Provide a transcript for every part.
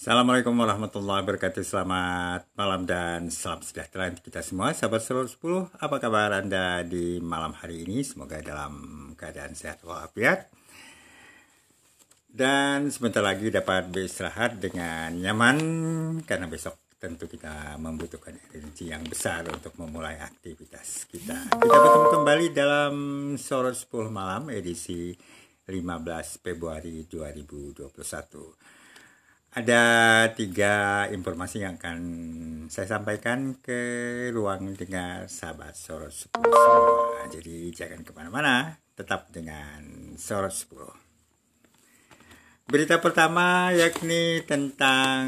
Assalamualaikum warahmatullahi wabarakatuh. Selamat malam dan salam sejahtera untuk kita semua. Sahabat seluruh 10 Apa kabar Anda di malam hari ini? Semoga dalam keadaan sehat walafiat. Dan sebentar lagi dapat beristirahat dengan nyaman Karena besok tentu kita membutuhkan energi yang besar Untuk memulai aktivitas kita. Kita bertemu kembali dalam Sore 10 malam edisi 15 Februari 2021 ada tiga informasi yang akan saya sampaikan ke ruang dengar sahabat Soros 10 semua. Jadi jangan ke mana-mana, tetap dengan Soros 10. Berita pertama yakni tentang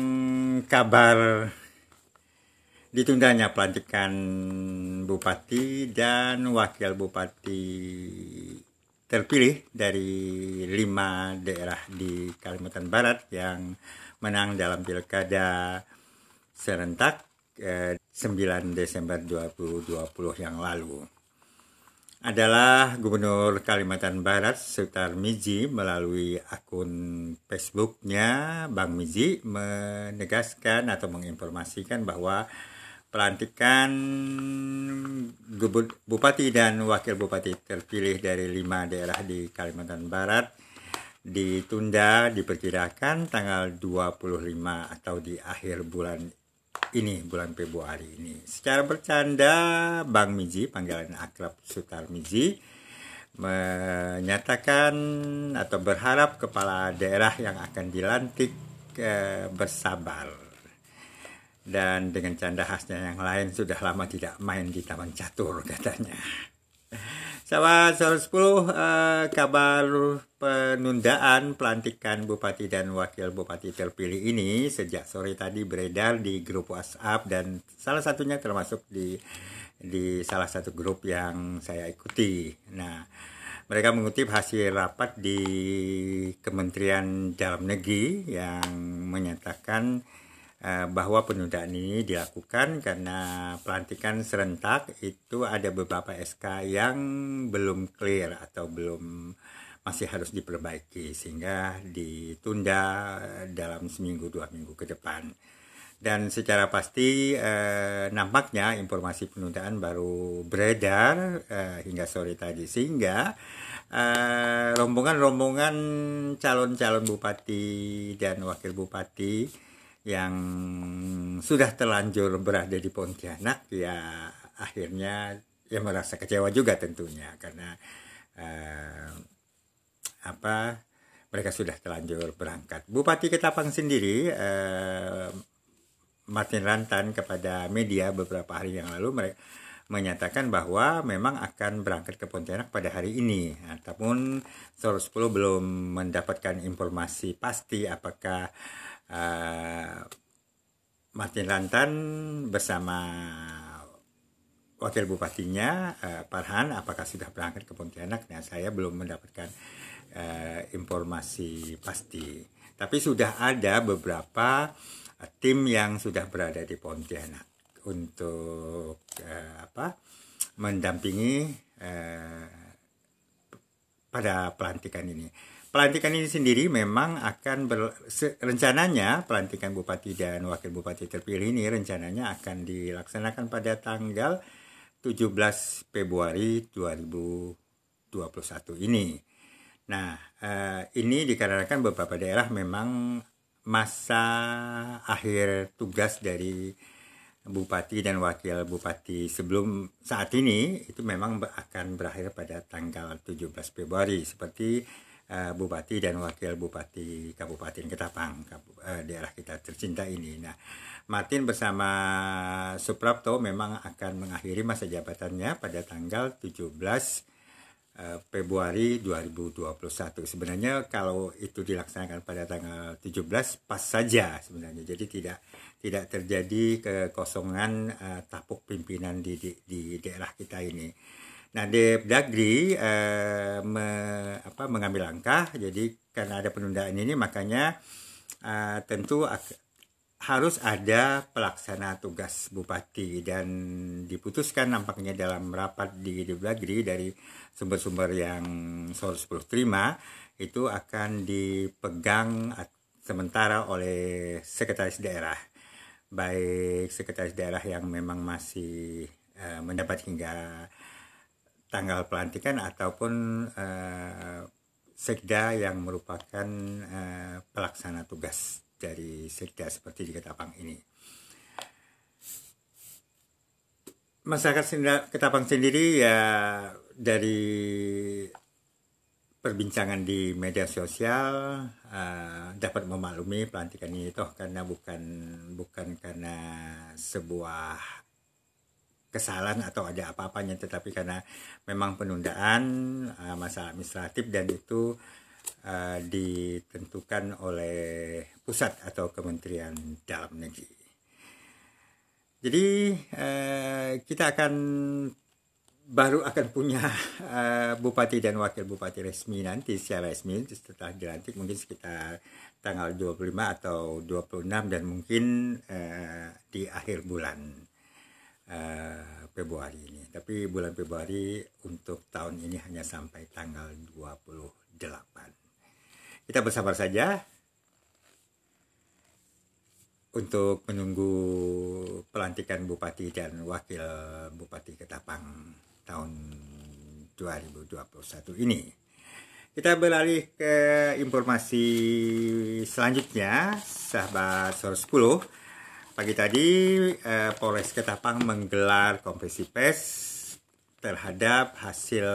kabar ditundanya pelantikan bupati dan wakil bupati terpilih dari lima daerah di Kalimantan Barat yang menang dalam pilkada serentak eh, 9 Desember 2020 yang lalu. Adalah Gubernur Kalimantan Barat Sutar Miji melalui akun Facebooknya Bang Miji menegaskan atau menginformasikan bahwa pelantikan Bupati dan Wakil Bupati terpilih dari lima daerah di Kalimantan Barat ditunda diperkirakan tanggal 25 atau di akhir bulan ini bulan Februari ini. Secara bercanda Bang Miji panggilan akrab Sutar Miji menyatakan atau berharap kepala daerah yang akan dilantik eh, bersabar dan dengan canda khasnya yang lain sudah lama tidak main di taman catur katanya. Sahabat 110 uh, kabar penundaan pelantikan bupati dan wakil bupati terpilih ini sejak sore tadi beredar di grup WhatsApp dan salah satunya termasuk di di salah satu grup yang saya ikuti. Nah, mereka mengutip hasil rapat di Kementerian Dalam Negeri yang menyatakan Eh, bahwa penundaan ini dilakukan karena pelantikan serentak itu ada beberapa SK yang belum clear atau belum masih harus diperbaiki sehingga ditunda dalam seminggu dua minggu ke depan. Dan secara pasti eh, nampaknya informasi penundaan baru beredar eh, hingga sore tadi sehingga eh, rombongan-rombongan calon-calon bupati dan wakil bupati yang sudah terlanjur berada di Pontianak ya akhirnya ya merasa kecewa juga tentunya karena uh, apa mereka sudah terlanjur berangkat. Bupati Ketapang sendiri uh, Martin Rantan kepada media beberapa hari yang lalu mereka menyatakan bahwa memang akan berangkat ke Pontianak pada hari ini. Namun Solo 10 belum mendapatkan informasi pasti apakah uh, Martin Lantan bersama wakil bupatinya uh, Parhan apakah sudah berangkat ke Pontianak? Nah saya belum mendapatkan uh, informasi pasti. Tapi sudah ada beberapa uh, tim yang sudah berada di Pontianak untuk uh, apa mendampingi uh, pada pelantikan ini Pelantikan ini sendiri memang akan ber, rencananya pelantikan bupati dan wakil bupati terpilih ini rencananya akan dilaksanakan pada tanggal 17 Februari 2021 ini. Nah, eh, ini dikarenakan beberapa daerah memang masa akhir tugas dari bupati dan wakil bupati sebelum saat ini itu memang akan berakhir pada tanggal 17 Februari seperti uh, bupati dan wakil bupati Kabupaten Ketapang, uh, daerah kita tercinta ini. Nah, Martin bersama Suprapto memang akan mengakhiri masa jabatannya pada tanggal 17 uh, Februari 2021. Sebenarnya kalau itu dilaksanakan pada tanggal 17 pas saja sebenarnya. Jadi tidak tidak terjadi kekosongan uh, tapuk pimpinan di, di di daerah kita ini. Nah, Depdagri eh, me, apa, mengambil langkah, jadi karena ada penundaan ini makanya eh, tentu harus ada pelaksana tugas bupati dan diputuskan nampaknya dalam rapat di Depdagri dari sumber-sumber yang Sol 10 terima itu akan dipegang sementara oleh sekretaris daerah. Baik sekretaris daerah yang memang masih uh, mendapat hingga tanggal pelantikan ataupun uh, sekda yang merupakan uh, pelaksana tugas dari sekda seperti di Ketapang ini. Masyarakat Ketapang sendiri ya dari perbincangan di media sosial uh, dapat memaklumi pelantikan ini toh karena bukan bukan karena sebuah kesalahan atau ada apa-apanya tetapi karena memang penundaan uh, masalah administratif dan itu ditentukan oleh pusat atau Kementerian Dalam Negeri. Jadi uh, kita akan baru akan punya uh, bupati dan wakil bupati resmi nanti secara resmi setelah dilantik mungkin sekitar tanggal 25 atau 26 dan mungkin uh, di akhir bulan uh, Februari ini. Tapi bulan Februari untuk tahun ini hanya sampai tanggal 28. Kita bersabar saja untuk menunggu pelantikan bupati dan wakil bupati Ketapang tahun 2021 ini. Kita beralih ke informasi selanjutnya, sahabat Sor 10. Pagi tadi eh, Polres Ketapang menggelar konferensi pers terhadap hasil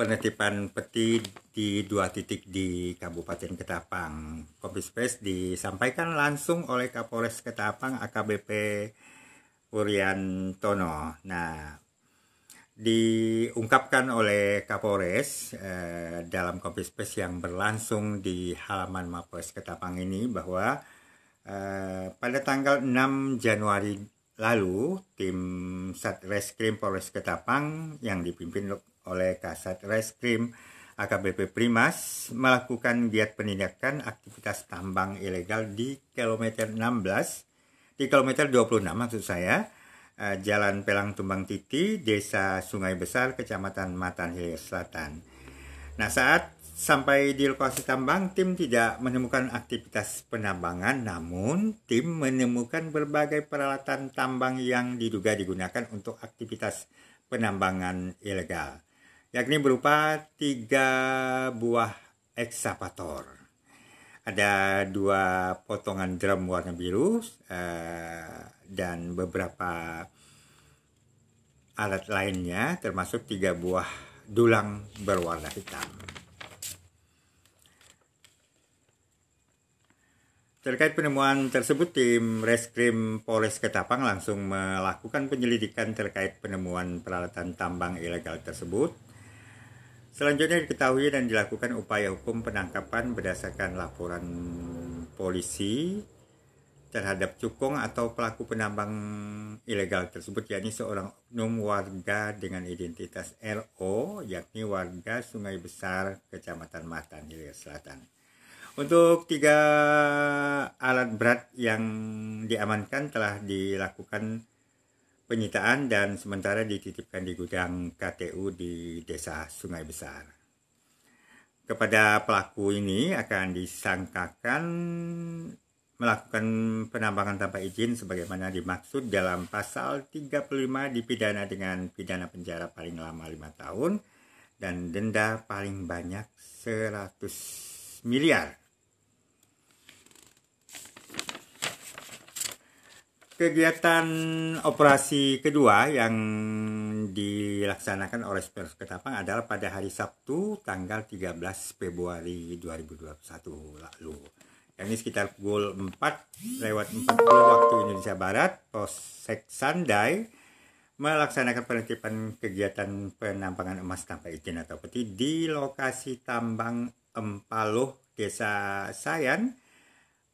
penertiban peti di dua titik di Kabupaten Ketapang. Konferensi pers disampaikan langsung oleh Kapolres Ketapang AKBP Tono. Nah, diungkapkan oleh Kapolres eh, dalam kopi space yang berlangsung di halaman Mapolres Ketapang ini bahwa eh, pada tanggal 6 Januari lalu tim Satreskrim Polres Ketapang yang dipimpin oleh Kasat Reskrim AKBP Primas melakukan giat penindakan aktivitas tambang ilegal di kilometer 16 di kilometer 26 maksud saya uh, Jalan Pelang Tumbang Titi, Desa Sungai Besar, Kecamatan Matan Hilir Selatan. Nah, saat sampai di lokasi tambang, tim tidak menemukan aktivitas penambangan, namun tim menemukan berbagai peralatan tambang yang diduga digunakan untuk aktivitas penambangan ilegal, yakni berupa tiga buah ekskavator. Ada dua potongan drum warna biru, uh, dan beberapa alat lainnya termasuk tiga buah dulang berwarna hitam. Terkait penemuan tersebut, tim Reskrim Polres Ketapang langsung melakukan penyelidikan terkait penemuan peralatan tambang ilegal tersebut. Selanjutnya diketahui dan dilakukan upaya hukum penangkapan berdasarkan laporan polisi terhadap cukong atau pelaku penambang ilegal tersebut yakni seorang oknum warga dengan identitas RO yakni warga Sungai Besar Kecamatan Matan Hilir Selatan. Untuk tiga alat berat yang diamankan telah dilakukan penyitaan dan sementara dititipkan di gudang KTU di Desa Sungai Besar. Kepada pelaku ini akan disangkakan melakukan penambangan tanpa izin sebagaimana dimaksud dalam pasal 35 dipidana dengan pidana penjara paling lama 5 tahun dan denda paling banyak 100 miliar. Kegiatan operasi kedua yang dilaksanakan oleh Spurs Ketapang adalah pada hari Sabtu tanggal 13 Februari 2021 lalu. Ini sekitar pukul 4 lewat 40 waktu Indonesia Barat, Polsek Sandai melaksanakan penertiban kegiatan penambangan emas tanpa izin atau peti di lokasi tambang Empaluh, Desa Sayan,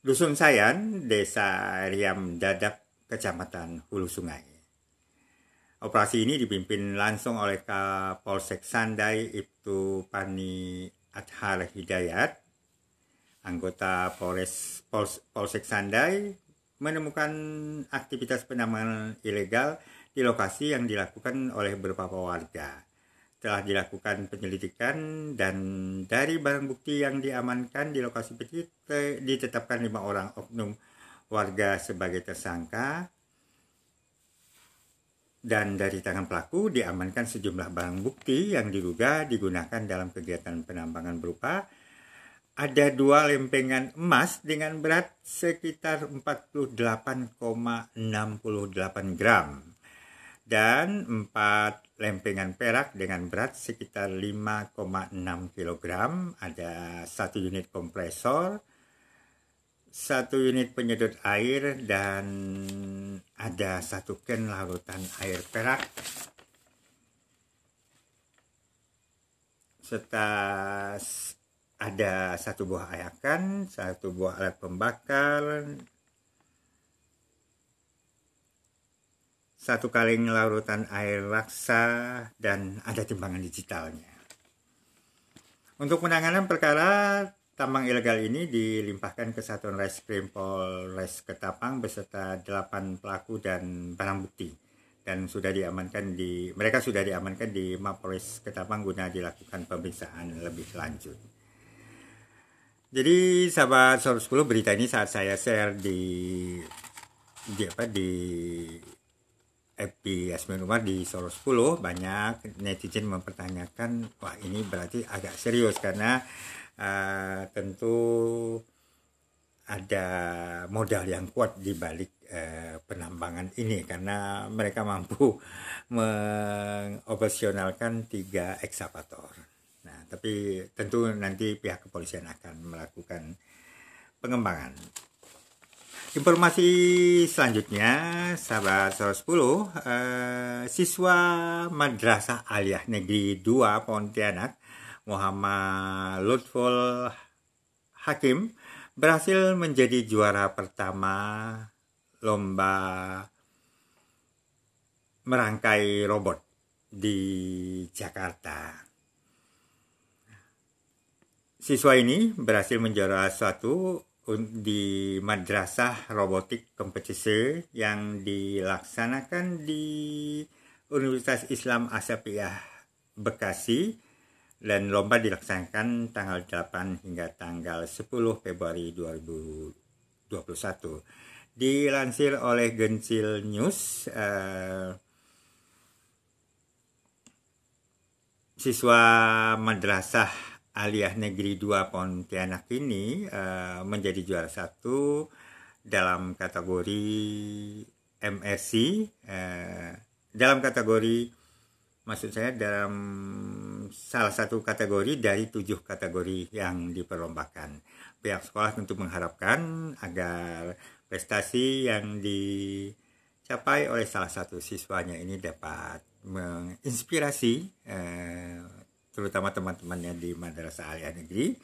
Dusun Sayan, Desa Riam Dadap, Kecamatan Hulu Sungai. Operasi ini dipimpin langsung oleh Kapolsek Sandai Ibtu Pani Adhar Hidayat anggota Polres Pols, Polsek Sandai menemukan aktivitas penambangan ilegal di lokasi yang dilakukan oleh beberapa warga. telah dilakukan penyelidikan dan dari barang bukti yang diamankan di lokasi petit ditetapkan lima orang oknum warga sebagai tersangka dan dari tangan pelaku diamankan sejumlah barang bukti yang diduga digunakan dalam kegiatan penambangan berupa ada dua lempengan emas dengan berat sekitar 48,68 gram dan empat lempengan perak dengan berat sekitar 5,6 kg ada satu unit kompresor satu unit penyedot air dan ada satu ken larutan air perak serta ada satu buah ayakan, satu buah alat pembakar, satu kaleng larutan air raksa, dan ada timbangan digitalnya. Untuk penanganan perkara Tambang ilegal ini dilimpahkan ke Satuan Reskrim Polres Ketapang beserta 8 pelaku dan barang bukti dan sudah diamankan di mereka sudah diamankan di Mapolres Ketapang guna dilakukan pemeriksaan lebih lanjut. Jadi sahabat 10 berita ini saat saya share di di apa di FB Yasmin Umar di Solo 10 banyak netizen mempertanyakan wah ini berarti agak serius karena uh, tentu ada modal yang kuat di balik uh, penambangan ini karena mereka mampu mengoperasionalkan tiga ekskavator. Nah, tapi tentu nanti pihak kepolisian akan melakukan pengembangan. Informasi selanjutnya, sahabat 110, uh, siswa Madrasah Aliyah Negeri 2 Pontianak Muhammad Lutful Hakim berhasil menjadi juara pertama lomba merangkai robot di Jakarta. Siswa ini berhasil menjuara satu di madrasah robotik kompetisi yang dilaksanakan di Universitas Islam Asapiyah Bekasi dan lomba dilaksanakan tanggal 8 hingga tanggal 10 Februari 2021. Dilansir oleh Gensil News, uh, siswa Madrasah Aliyah Negeri 2 Pontianak ini uh, menjadi juara satu dalam kategori MSC, uh, dalam kategori maksud saya dalam salah satu kategori dari tujuh kategori yang diperlombakan. Pihak sekolah tentu mengharapkan agar prestasi yang dicapai oleh salah satu siswanya ini dapat menginspirasi eh, terutama teman-temannya di Madrasah Aliyah Negeri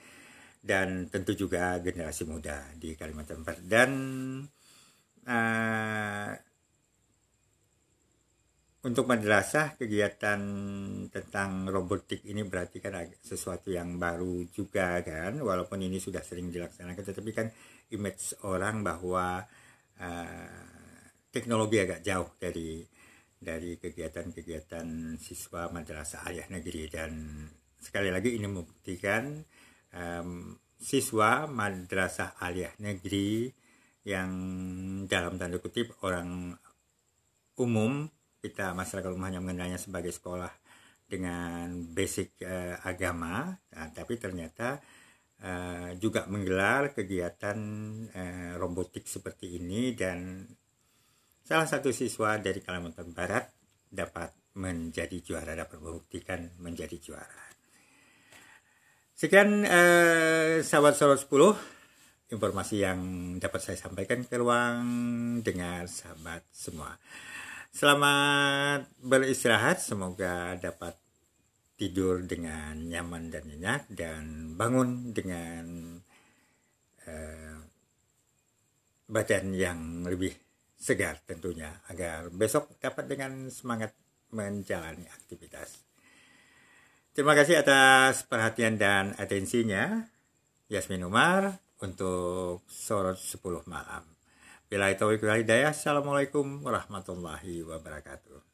dan tentu juga generasi muda di Kalimantan Barat dan eh, untuk madrasah kegiatan tentang robotik ini berarti kan sesuatu yang baru juga kan? Walaupun ini sudah sering dilaksanakan tetapi kan image orang bahwa uh, teknologi agak jauh dari dari kegiatan-kegiatan siswa madrasah ayah negeri. Dan sekali lagi ini membuktikan um, siswa madrasah aliyah negeri yang dalam tanda kutip orang umum kita masyarakat rumahnya mengenalnya sebagai sekolah dengan basic uh, agama, nah, tapi ternyata uh, juga menggelar kegiatan uh, robotik seperti ini dan salah satu siswa dari Kalimantan Barat dapat menjadi juara, dapat membuktikan menjadi juara. Sekian uh, sahabat Solo 10 informasi yang dapat saya sampaikan ke ruang dengar sahabat semua. Selamat beristirahat, semoga dapat tidur dengan nyaman dan nyenyak dan bangun dengan uh, badan yang lebih segar tentunya agar besok dapat dengan semangat menjalani aktivitas. Terima kasih atas perhatian dan atensinya. Yasmin Umar untuk Sorot 10 malam. Bila itu. Assalamualaikum warahmatullahi wabarakatuh.